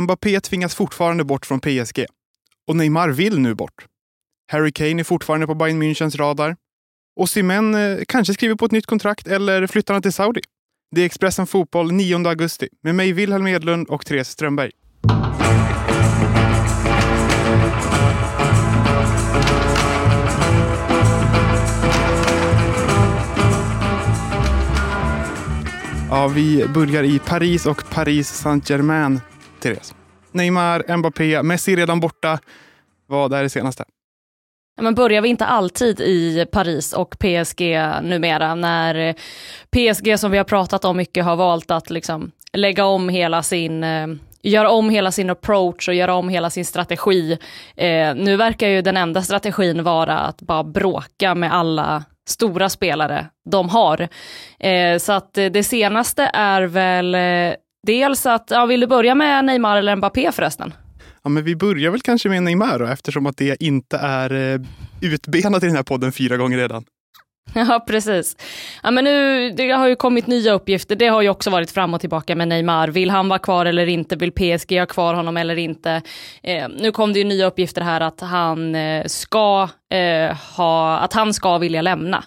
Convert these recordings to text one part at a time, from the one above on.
Mbappé tvingas fortfarande bort från PSG. Och Neymar vill nu bort. Harry Kane är fortfarande på Bayern Münchens radar. Och Simen eh, kanske skriver på ett nytt kontrakt eller flyttar han till Saudi. Det är Expressen Fotboll 9 augusti med mig Wilhelm Edlund och Therese Strömberg. Ja, vi börjar i Paris och Paris Saint-Germain, Therese. Neymar, Mbappé, Messi redan borta. Vad är det senaste? Men börjar vi inte alltid i Paris och PSG numera när PSG som vi har pratat om mycket har valt att liksom lägga om hela sin eh, göra om hela sin approach och göra om hela sin strategi. Eh, nu verkar ju den enda strategin vara att bara bråka med alla stora spelare de har. Eh, så att eh, det senaste är väl eh, dels att, ja, vill du börja med Neymar eller Mbappé förresten? Ja, men vi börjar väl kanske med Neymar då, eftersom att det inte är eh, utbenat i den här podden fyra gånger redan. Ja, precis. Ja, men nu, det har ju kommit nya uppgifter. Det har ju också varit fram och tillbaka med Neymar. Vill han vara kvar eller inte? Vill PSG ha kvar honom eller inte? Eh, nu kom det ju nya uppgifter här att han eh, ska eh, ha, att han ska vilja lämna.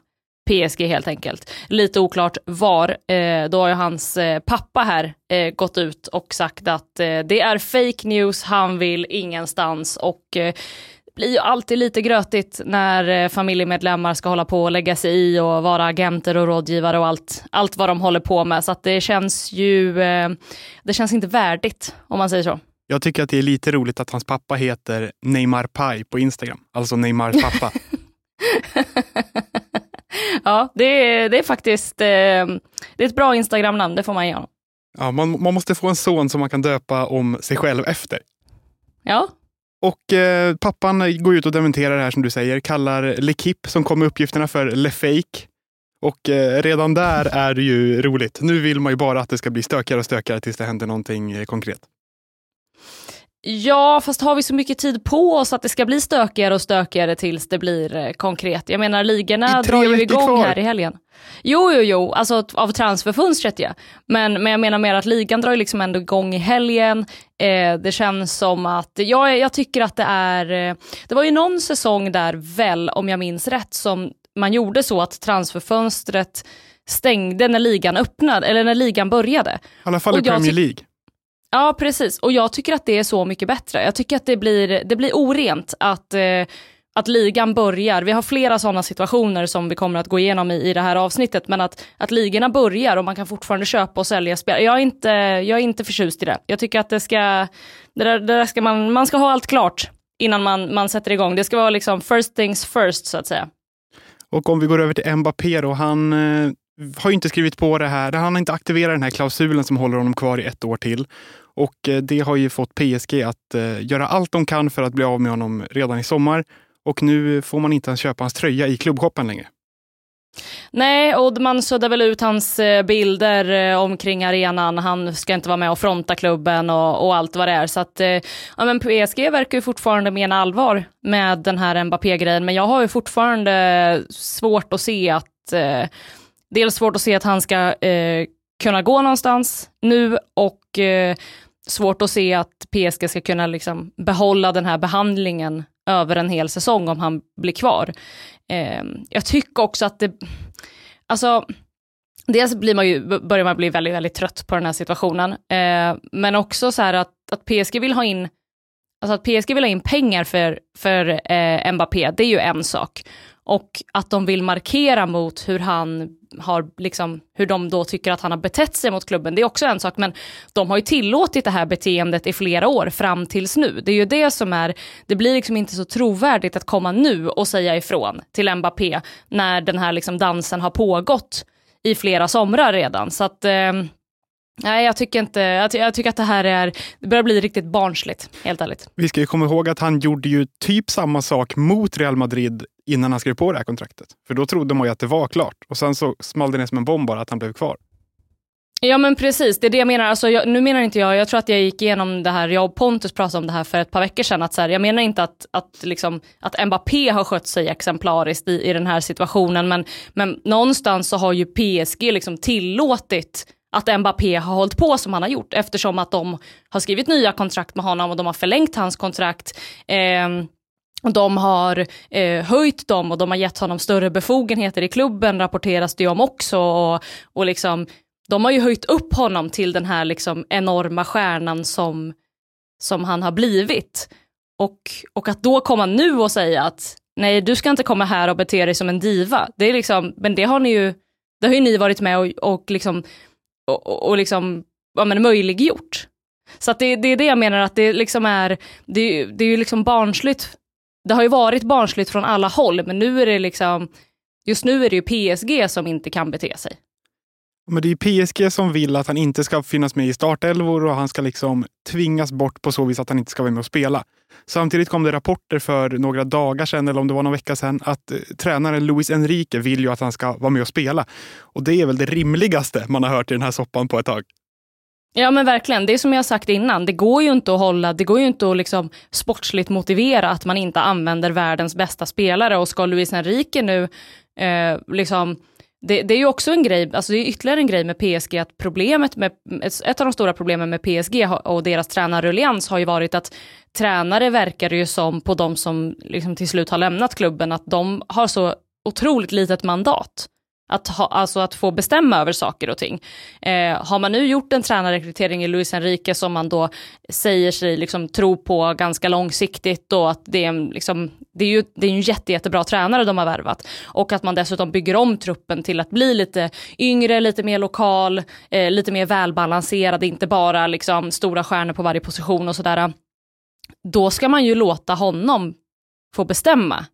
PSG helt enkelt. Lite oklart var. Eh, då har ju hans eh, pappa här eh, gått ut och sagt att eh, det är fake news, han vill ingenstans och eh, blir ju alltid lite grötigt när eh, familjemedlemmar ska hålla på och lägga sig i och vara agenter och rådgivare och allt, allt vad de håller på med. Så att det känns ju, det känns inte värdigt om man säger så. Jag tycker att det är lite roligt att hans pappa heter Neymar Pai på Instagram, alltså Neymars pappa. ja, det är, det är faktiskt eh, det är ett bra Instagram-namn, det får man ge honom. Ja, man, man måste få en son som man kan döpa om sig själv efter. Ja, och eh, pappan går ut och dementerar det här som du säger, kallar L'Equipe som kom med uppgifterna för Le Fake. Och eh, redan där är det ju roligt. Nu vill man ju bara att det ska bli stökigare och stökigare tills det händer någonting eh, konkret. Ja, fast har vi så mycket tid på oss att det ska bli stökigare och stökigare tills det blir eh, konkret? Jag menar, ligorna drar ju igång kvar. här i helgen. Jo, jo, jo, alltså av transferfönstret ja. Men, men jag menar mer att ligan drar ju liksom ändå igång i helgen. Eh, det känns som att, ja, jag tycker att det är, eh, det var ju någon säsong där väl, om jag minns rätt, som man gjorde så att transferfönstret stängde när ligan öppnade, eller när ligan började. I alla fall i Premier League. Ja, precis. Och jag tycker att det är så mycket bättre. Jag tycker att det blir, det blir orent att, eh, att ligan börjar. Vi har flera sådana situationer som vi kommer att gå igenom i, i det här avsnittet, men att, att ligorna börjar och man kan fortfarande köpa och sälja spel. Jag är inte, jag är inte förtjust i det. Jag tycker att det ska, det där, det där ska man, man ska ha allt klart innan man, man sätter igång. Det ska vara liksom first things first, så att säga. Och om vi går över till Mbappé då, han eh, har har inte skrivit på det här. Han har inte aktiverat den här klausulen som håller honom kvar i ett år till. Och eh, det har ju fått PSG att eh, göra allt de kan för att bli av med honom redan i sommar. Och nu får man inte ens köpa hans tröja i klubbshoppen längre. Nej, och man suddar väl ut hans eh, bilder omkring arenan. Han ska inte vara med och fronta klubben och, och allt vad det är. Så att, ja, men PSG verkar ju fortfarande mena allvar med den här Mbappé-grejen. Men jag har ju fortfarande svårt att se att eh, dels svårt att se att han ska eh, kunna gå någonstans nu och eh, svårt att se att PSG ska kunna liksom behålla den här behandlingen över en hel säsong om han blir kvar. Eh, jag tycker också att det, alltså, dels blir man ju, börjar man bli väldigt, väldigt trött på den här situationen, eh, men också så här att, att PSG vill ha in Alltså att PSG vill ha in pengar för, för eh, Mbappé, det är ju en sak. Och att de vill markera mot hur han har, liksom, hur de då tycker att han har betett sig mot klubben, det är också en sak, men de har ju tillåtit det här beteendet i flera år fram tills nu. Det är ju det som är, det blir liksom inte så trovärdigt att komma nu och säga ifrån till Mbappé när den här liksom dansen har pågått i flera somrar redan. Så att eh, Nej, jag tycker inte, jag, jag, tycker att det här är, det börjar bli riktigt barnsligt, helt ärligt. Vi ska ju komma ihåg att han gjorde ju typ samma sak mot Real Madrid innan han skrev på det här kontraktet. För då trodde man ju att det var klart och sen så small det ner som en bomb bara att han blev kvar. Ja men precis, det är det jag menar. Alltså, jag, nu menar inte jag, jag tror att jag gick igenom det här, jag och Pontus pratade om det här för ett par veckor sedan, att så här, jag menar inte att, att, liksom, att Mbappé har skött sig exemplariskt i, i den här situationen, men, men någonstans så har ju PSG liksom tillåtit att Mbappé har hållit på som han har gjort eftersom att de har skrivit nya kontrakt med honom och de har förlängt hans kontrakt. Eh, de har eh, höjt dem och de har gett honom större befogenheter i klubben rapporteras det om också. Och, och liksom, de har ju höjt upp honom till den här liksom enorma stjärnan som, som han har blivit. Och, och att då komma nu och säga att nej, du ska inte komma här och bete dig som en diva. Det är liksom, men det har ni ju, det har ju ni varit med och, och liksom, och, och liksom, ja men möjliggjort. Så att det, det är det jag menar att det liksom är, det, det är ju liksom barnsligt. Det har ju varit barnsligt från alla håll, men nu är det liksom, just nu är det ju PSG som inte kan bete sig. Men det är PSG som vill att han inte ska finnas med i startelvor och han ska liksom tvingas bort på så vis att han inte ska vara med och spela. Samtidigt kom det rapporter för några dagar sedan, eller om det var någon vecka sedan, att eh, tränaren Luis Enrique vill ju att han ska vara med och spela. Och det är väl det rimligaste man har hört i den här soppan på ett tag. Ja men verkligen, det är som jag sagt innan, det går ju inte att hålla, det går ju inte att liksom sportsligt motivera att man inte använder världens bästa spelare och ska Luis Enrique nu eh, liksom det, det, är ju också en grej, alltså det är ytterligare en grej med PSG, att problemet med, ett av de stora problemen med PSG och deras tränarruljans har ju varit att tränare verkar ju som på de som liksom till slut har lämnat klubben, att de har så otroligt litet mandat. Att, ha, alltså att få bestämma över saker och ting. Eh, har man nu gjort en tränarrekrytering i Luis Enrique som man då säger sig liksom tro på ganska långsiktigt och att det är, liksom, det är ju det är en jätte, jättebra tränare de har värvat. Och att man dessutom bygger om truppen till att bli lite yngre, lite mer lokal, eh, lite mer välbalanserad, inte bara liksom stora stjärnor på varje position och sådär. Då ska man ju låta honom få bestämma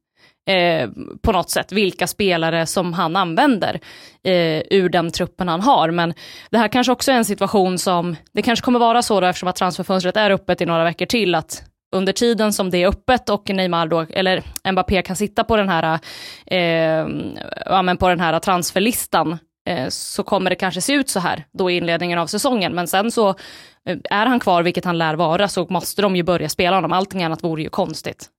eh, på något sätt vilka spelare som han använder eh, ur den truppen han har. Men det här kanske också är en situation som, det kanske kommer vara så då eftersom att transferfönstret är öppet i några veckor till att under tiden som det är öppet och Neymar då, eller Mbappé kan sitta på den här, eh, ja, men på den här transferlistan eh, så kommer det kanske se ut så här då i inledningen av säsongen. Men sen så eh, är han kvar, vilket han lär vara, så måste de ju börja spela honom. Allting annat vore ju konstigt.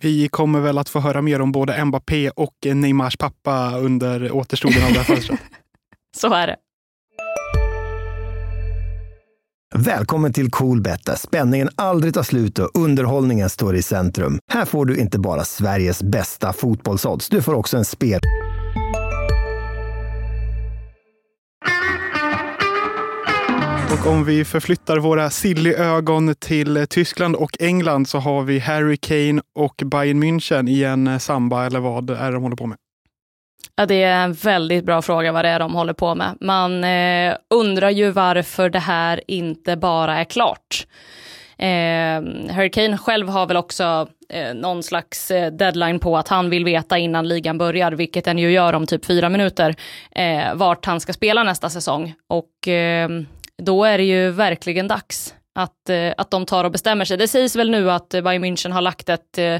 Vi kommer väl att få höra mer om både Mbappé och Neymars pappa under återstoden av det här fönstret. Så är det. Välkommen till Coolbet där spänningen aldrig tar slut och underhållningen står i centrum. Här får du inte bara Sveriges bästa fotbollsodds, du får också en spel... Och om vi förflyttar våra silly-ögon till Tyskland och England så har vi Harry Kane och Bayern München i en eh, samba, eller vad är det de håller på med? Ja, det är en väldigt bra fråga vad det är de håller på med. Man eh, undrar ju varför det här inte bara är klart. Eh, Harry Kane själv har väl också eh, någon slags eh, deadline på att han vill veta innan ligan börjar, vilket den ju gör om typ fyra minuter, eh, vart han ska spela nästa säsong. Och eh, då är det ju verkligen dags att, eh, att de tar och bestämmer sig. Det sägs väl nu att eh, Bayern München har lagt ett eh,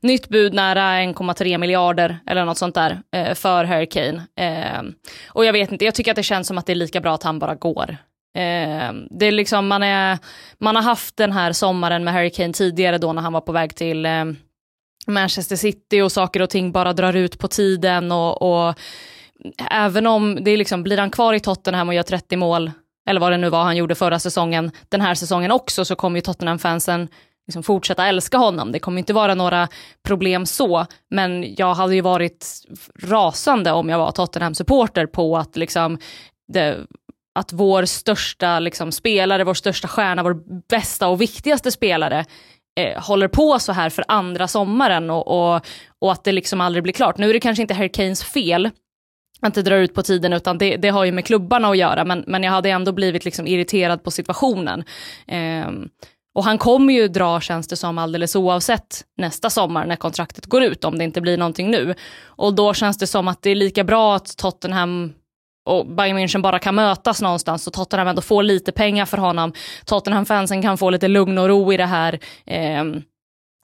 nytt bud nära 1,3 miljarder eller något sånt där eh, för Harry Kane. Eh, och jag vet inte, jag tycker att det känns som att det är lika bra att han bara går. Eh, det är liksom, man, är, man har haft den här sommaren med Harry Kane tidigare då när han var på väg till eh, Manchester City och saker och ting bara drar ut på tiden och, och även om det är liksom, blir han kvar i Tottenham och gör 30 mål eller vad det nu var han gjorde förra säsongen, den här säsongen också, så kommer ju Tottenham-fansen liksom fortsätta älska honom. Det kommer inte vara några problem så, men jag hade ju varit rasande om jag var Tottenham-supporter på att liksom det, att vår största liksom, spelare, vår största stjärna, vår bästa och viktigaste spelare eh, håller på så här för andra sommaren och, och, och att det liksom aldrig blir klart. Nu är det kanske inte Harry Kanes fel, att det drar ut på tiden utan det, det, har ju med klubbarna att göra men, men jag hade ändå blivit liksom irriterad på situationen. Eh, och han kommer ju dra känns det som alldeles oavsett nästa sommar när kontraktet går ut om det inte blir någonting nu. Och då känns det som att det är lika bra att Tottenham och Bayern München bara kan mötas någonstans och Tottenham ändå får lite pengar för honom. Tottenham-fansen kan få lite lugn och ro i det här. Eh,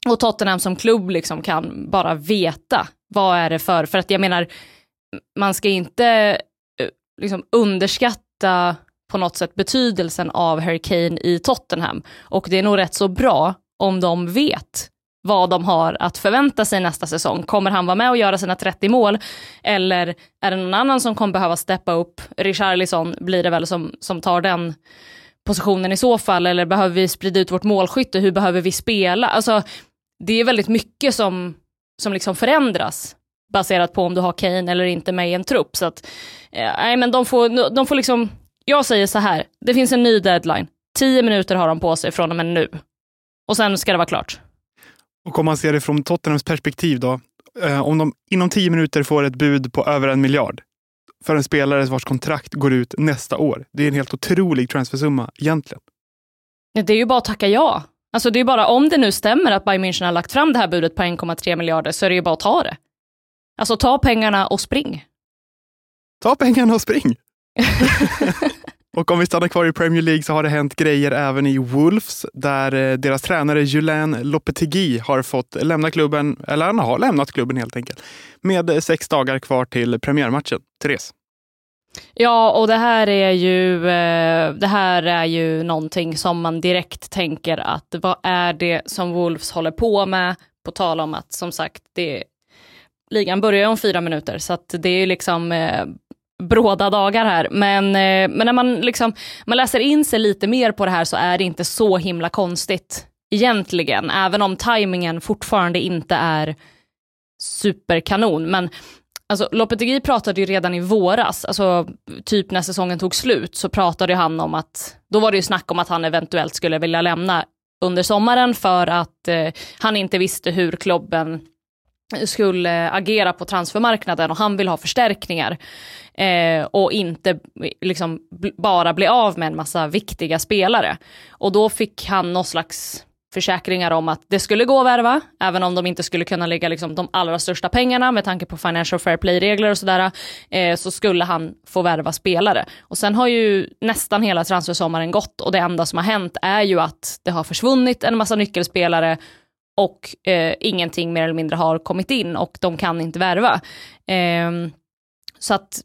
och Tottenham som klubb liksom kan bara veta vad är det för, för att jag menar man ska inte eh, liksom underskatta på något sätt betydelsen av Harry Kane i Tottenham. Och det är nog rätt så bra om de vet vad de har att förvänta sig nästa säsong. Kommer han vara med och göra sina 30 mål? Eller är det någon annan som kommer behöva steppa upp? Richarlison blir det väl som, som tar den positionen i så fall? Eller behöver vi sprida ut vårt målskytte? Hur behöver vi spela? Alltså, det är väldigt mycket som, som liksom förändras baserat på om du har Kane eller inte med i en trupp. Så att, eh, men de får, de får liksom, jag säger så här, det finns en ny deadline. Tio minuter har de på sig från och med nu. Och sen ska det vara klart. Och om man ser det från Tottenhams perspektiv då. Eh, om de inom tio minuter får ett bud på över en miljard för en spelare vars kontrakt går ut nästa år. Det är en helt otrolig transfersumma egentligen. Det är ju bara att tacka ja. Alltså det är bara om det nu stämmer att Bayern München har lagt fram det här budet på 1,3 miljarder så är det ju bara att ta det. Alltså ta pengarna och spring. Ta pengarna och spring! och om vi stannar kvar i Premier League så har det hänt grejer även i Wolves där eh, deras tränare Julien Lopetegui har fått lämna klubben, eller han har lämnat klubben helt enkelt, med sex dagar kvar till premiärmatchen. Therese? Ja, och det här är ju, eh, det här är ju någonting som man direkt tänker att vad är det som Wolves håller på med? På tal om att som sagt, det, ligan börjar om fyra minuter så att det är liksom eh, bråda dagar här. Men, eh, men när man, liksom, man läser in sig lite mer på det här så är det inte så himla konstigt egentligen, även om tajmingen fortfarande inte är superkanon. Men Alltså, Lopetegui pratade ju redan i våras, alltså typ när säsongen tog slut, så pratade han om att, då var det ju snack om att han eventuellt skulle vilja lämna under sommaren för att eh, han inte visste hur klubben skulle agera på transfermarknaden och han vill ha förstärkningar. Eh, och inte liksom bara bli av med en massa viktiga spelare. Och då fick han någon slags försäkringar om att det skulle gå att värva, även om de inte skulle kunna lägga liksom de allra största pengarna med tanke på financial fair play-regler och sådär, eh, så skulle han få värva spelare. Och sen har ju nästan hela transfersommaren gått och det enda som har hänt är ju att det har försvunnit en massa nyckelspelare och eh, ingenting mer eller mindre har kommit in och de kan inte värva. Eh, så att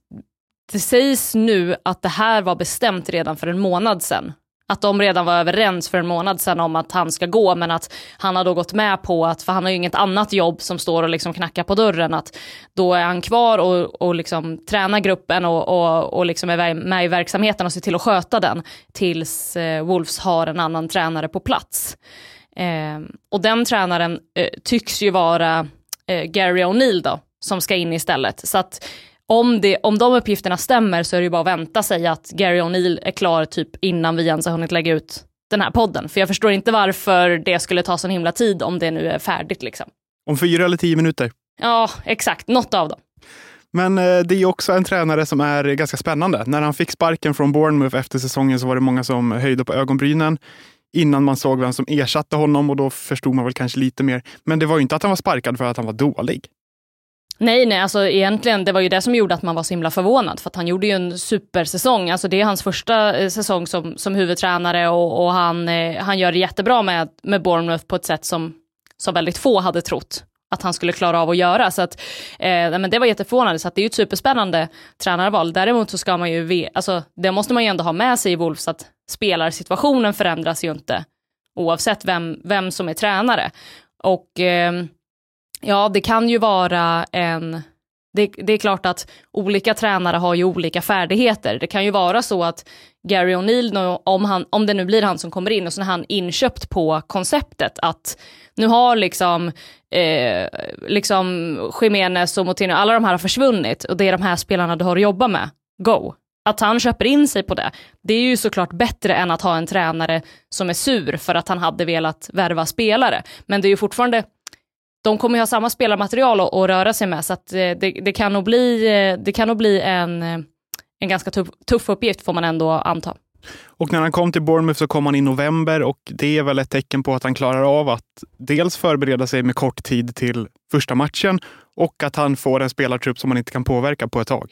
det sägs nu att det här var bestämt redan för en månad sedan. Att de redan var överens för en månad sedan om att han ska gå, men att han har då gått med på att, för han har ju inget annat jobb som står och liksom knackar på dörren, att då är han kvar och, och liksom tränar gruppen och, och, och liksom är med i verksamheten och ser till att sköta den tills eh, Wolves har en annan tränare på plats. Eh, och den tränaren eh, tycks ju vara eh, Gary O'Neill då, som ska in istället. Så att om, det, om de uppgifterna stämmer så är det ju bara att vänta sig att Gary O'Neill är klar typ innan vi ens har hunnit lägga ut den här podden. För jag förstår inte varför det skulle ta sån himla tid om det nu är färdigt liksom. Om fyra eller tio minuter? Ja, exakt. Något av dem. Men eh, det är också en tränare som är ganska spännande. När han fick sparken från Bournemouth efter säsongen så var det många som höjde på ögonbrynen innan man såg vem som ersatte honom och då förstod man väl kanske lite mer. Men det var ju inte att han var sparkad för att han var dålig. Nej, nej, alltså egentligen, det var ju det som gjorde att man var så himla förvånad, för att han gjorde ju en supersäsong. Alltså det är hans första eh, säsong som, som huvudtränare och, och han, eh, han gör det jättebra med, med Bournemouth på ett sätt som, som väldigt få hade trott att han skulle klara av att göra. Så att, eh, men det var jätteförvånande, så att det är ju ett superspännande tränarval. Däremot så ska man ju, alltså, det måste man ju ändå ha med sig i Wolves, att spelarsituationen förändras ju inte oavsett vem, vem som är tränare. Och eh, ja, det kan ju vara en det, det, är klart att olika tränare har ju olika färdigheter. Det kan ju vara så att Gary O'Neill, om, han, om det nu blir han som kommer in och så är han inköpt på konceptet att nu har liksom, eh, liksom Jiménez och Moutinho, alla de här har försvunnit och det är de här spelarna du har att jobba med. Go! Att han köper in sig på det, det är ju såklart bättre än att ha en tränare som är sur för att han hade velat värva spelare. Men det är ju fortfarande de kommer ju ha samma spelarmaterial att, att röra sig med, så att eh, det, det, kan nog bli, eh, det kan nog bli en, eh, en ganska tuff, tuff uppgift får man ändå anta. Och när han kom till Bournemouth så kom han i november och det är väl ett tecken på att han klarar av att dels förbereda sig med kort tid till första matchen och att han får en spelartrupp som man inte kan påverka på ett tag.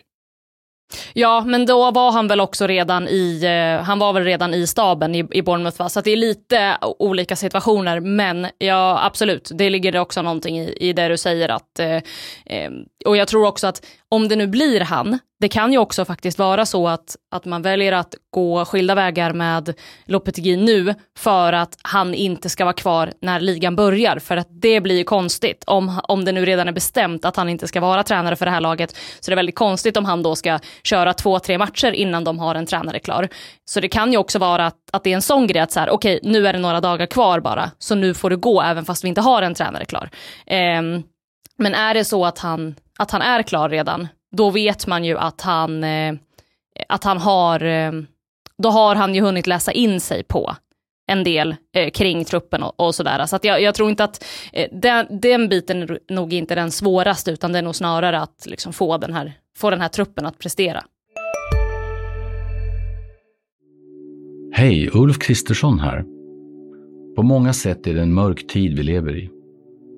Ja, men då var han väl också redan i, eh, han var väl redan i staben i, i Bournemouth va? Så det är lite olika situationer, men ja absolut, det ligger också någonting i, i det du säger att, eh, eh och jag tror också att om det nu blir han, det kan ju också faktiskt vara så att, att man väljer att gå skilda vägar med Lopetegui nu för att han inte ska vara kvar när ligan börjar. För att det blir ju konstigt om, om det nu redan är bestämt att han inte ska vara tränare för det här laget. Så det är väldigt konstigt om han då ska köra två, tre matcher innan de har en tränare klar. Så det kan ju också vara att, att det är en sån grej att så här, okej, okay, nu är det några dagar kvar bara, så nu får du gå även fast vi inte har en tränare klar. Um, men är det så att han, att han är klar redan, då vet man ju att han, eh, att han har, eh, då har han ju hunnit läsa in sig på en del eh, kring truppen och, och sådär. Så att jag, jag, tror inte att eh, den, den biten är nog inte den svåraste, utan det är nog snarare att liksom få, den här, få den här truppen att prestera. Hej, Ulf Kristersson här. På många sätt är det en mörk tid vi lever i.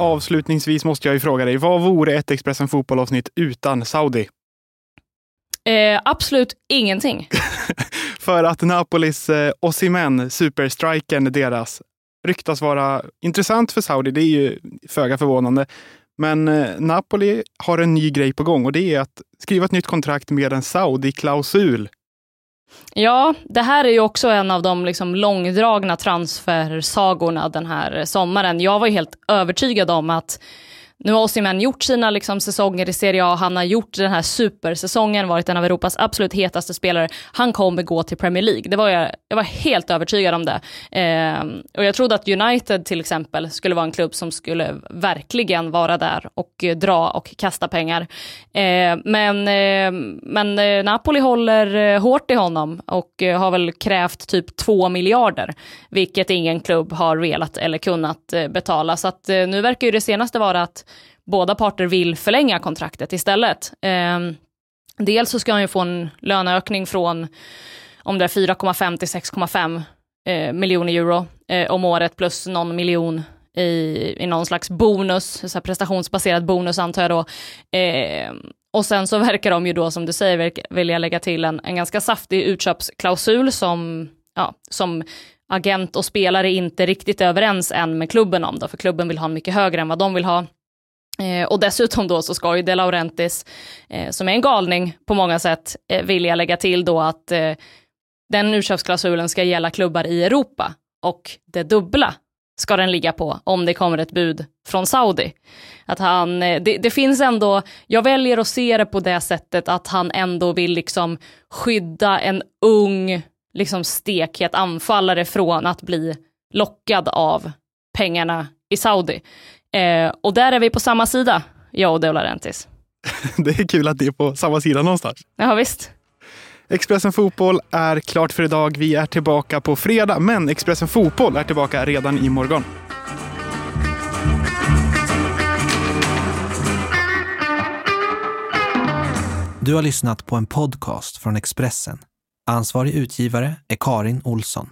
Avslutningsvis måste jag ju fråga dig, vad vore ett Expressen Fotboll-avsnitt utan Saudi? Eh, absolut ingenting. För att Napolis eh, Osimhen, superstrikern deras, ryktas vara intressant för Saudi. Det är ju föga förvånande. Men eh, Napoli har en ny grej på gång och det är att skriva ett nytt kontrakt med en Saudi-klausul Ja, det här är ju också en av de liksom långdragna transfersagorna den här sommaren. Jag var ju helt övertygad om att nu har Osimhen gjort sina liksom, säsonger i Serie A, han har gjort den här supersäsongen, varit en av Europas absolut hetaste spelare. Han kommer gå till Premier League, det var jag, jag var helt övertygad om det. Eh, och jag trodde att United till exempel skulle vara en klubb som skulle verkligen vara där och eh, dra och kasta pengar. Eh, men, eh, men eh, Napoli håller eh, hårt i honom och eh, har väl krävt typ två miljarder, vilket ingen klubb har velat eller kunnat eh, betala. Så att nu verkar ju det senaste vara att båda parter vill förlänga kontraktet istället. Eh, dels så ska han ju få en löneökning från om det är 4,5 till 6,5 eh, miljoner euro eh, om året plus någon miljon i, i någon slags bonus, så prestationsbaserad bonus antar jag då. Eh, och sen så verkar de ju då, som du säger, vilja lägga till en, en ganska saftig utköpsklausul som, ja, som agent och spelare inte riktigt är överens än med klubben om, då, för klubben vill ha mycket högre än vad de vill ha. Eh, och dessutom då så ska ju De Laurentis, eh, som är en galning på många sätt, eh, vilja lägga till då att eh, den urköpsklausulen ska gälla klubbar i Europa och det dubbla ska den ligga på om det kommer ett bud från Saudi. Att han, eh, det, det, finns ändå, jag väljer att se det på det sättet att han ändå vill liksom skydda en ung, liksom stekhet anfallare från att bli lockad av pengarna i Saudi. Eh, och där är vi på samma sida, jag och De Laurentiis. det är kul att det är på samma sida någonstans. Ja, visst. Expressen Fotboll är klart för idag. Vi är tillbaka på fredag, men Expressen Fotboll är tillbaka redan imorgon. Du har lyssnat på en podcast från Expressen. Ansvarig utgivare är Karin Olsson.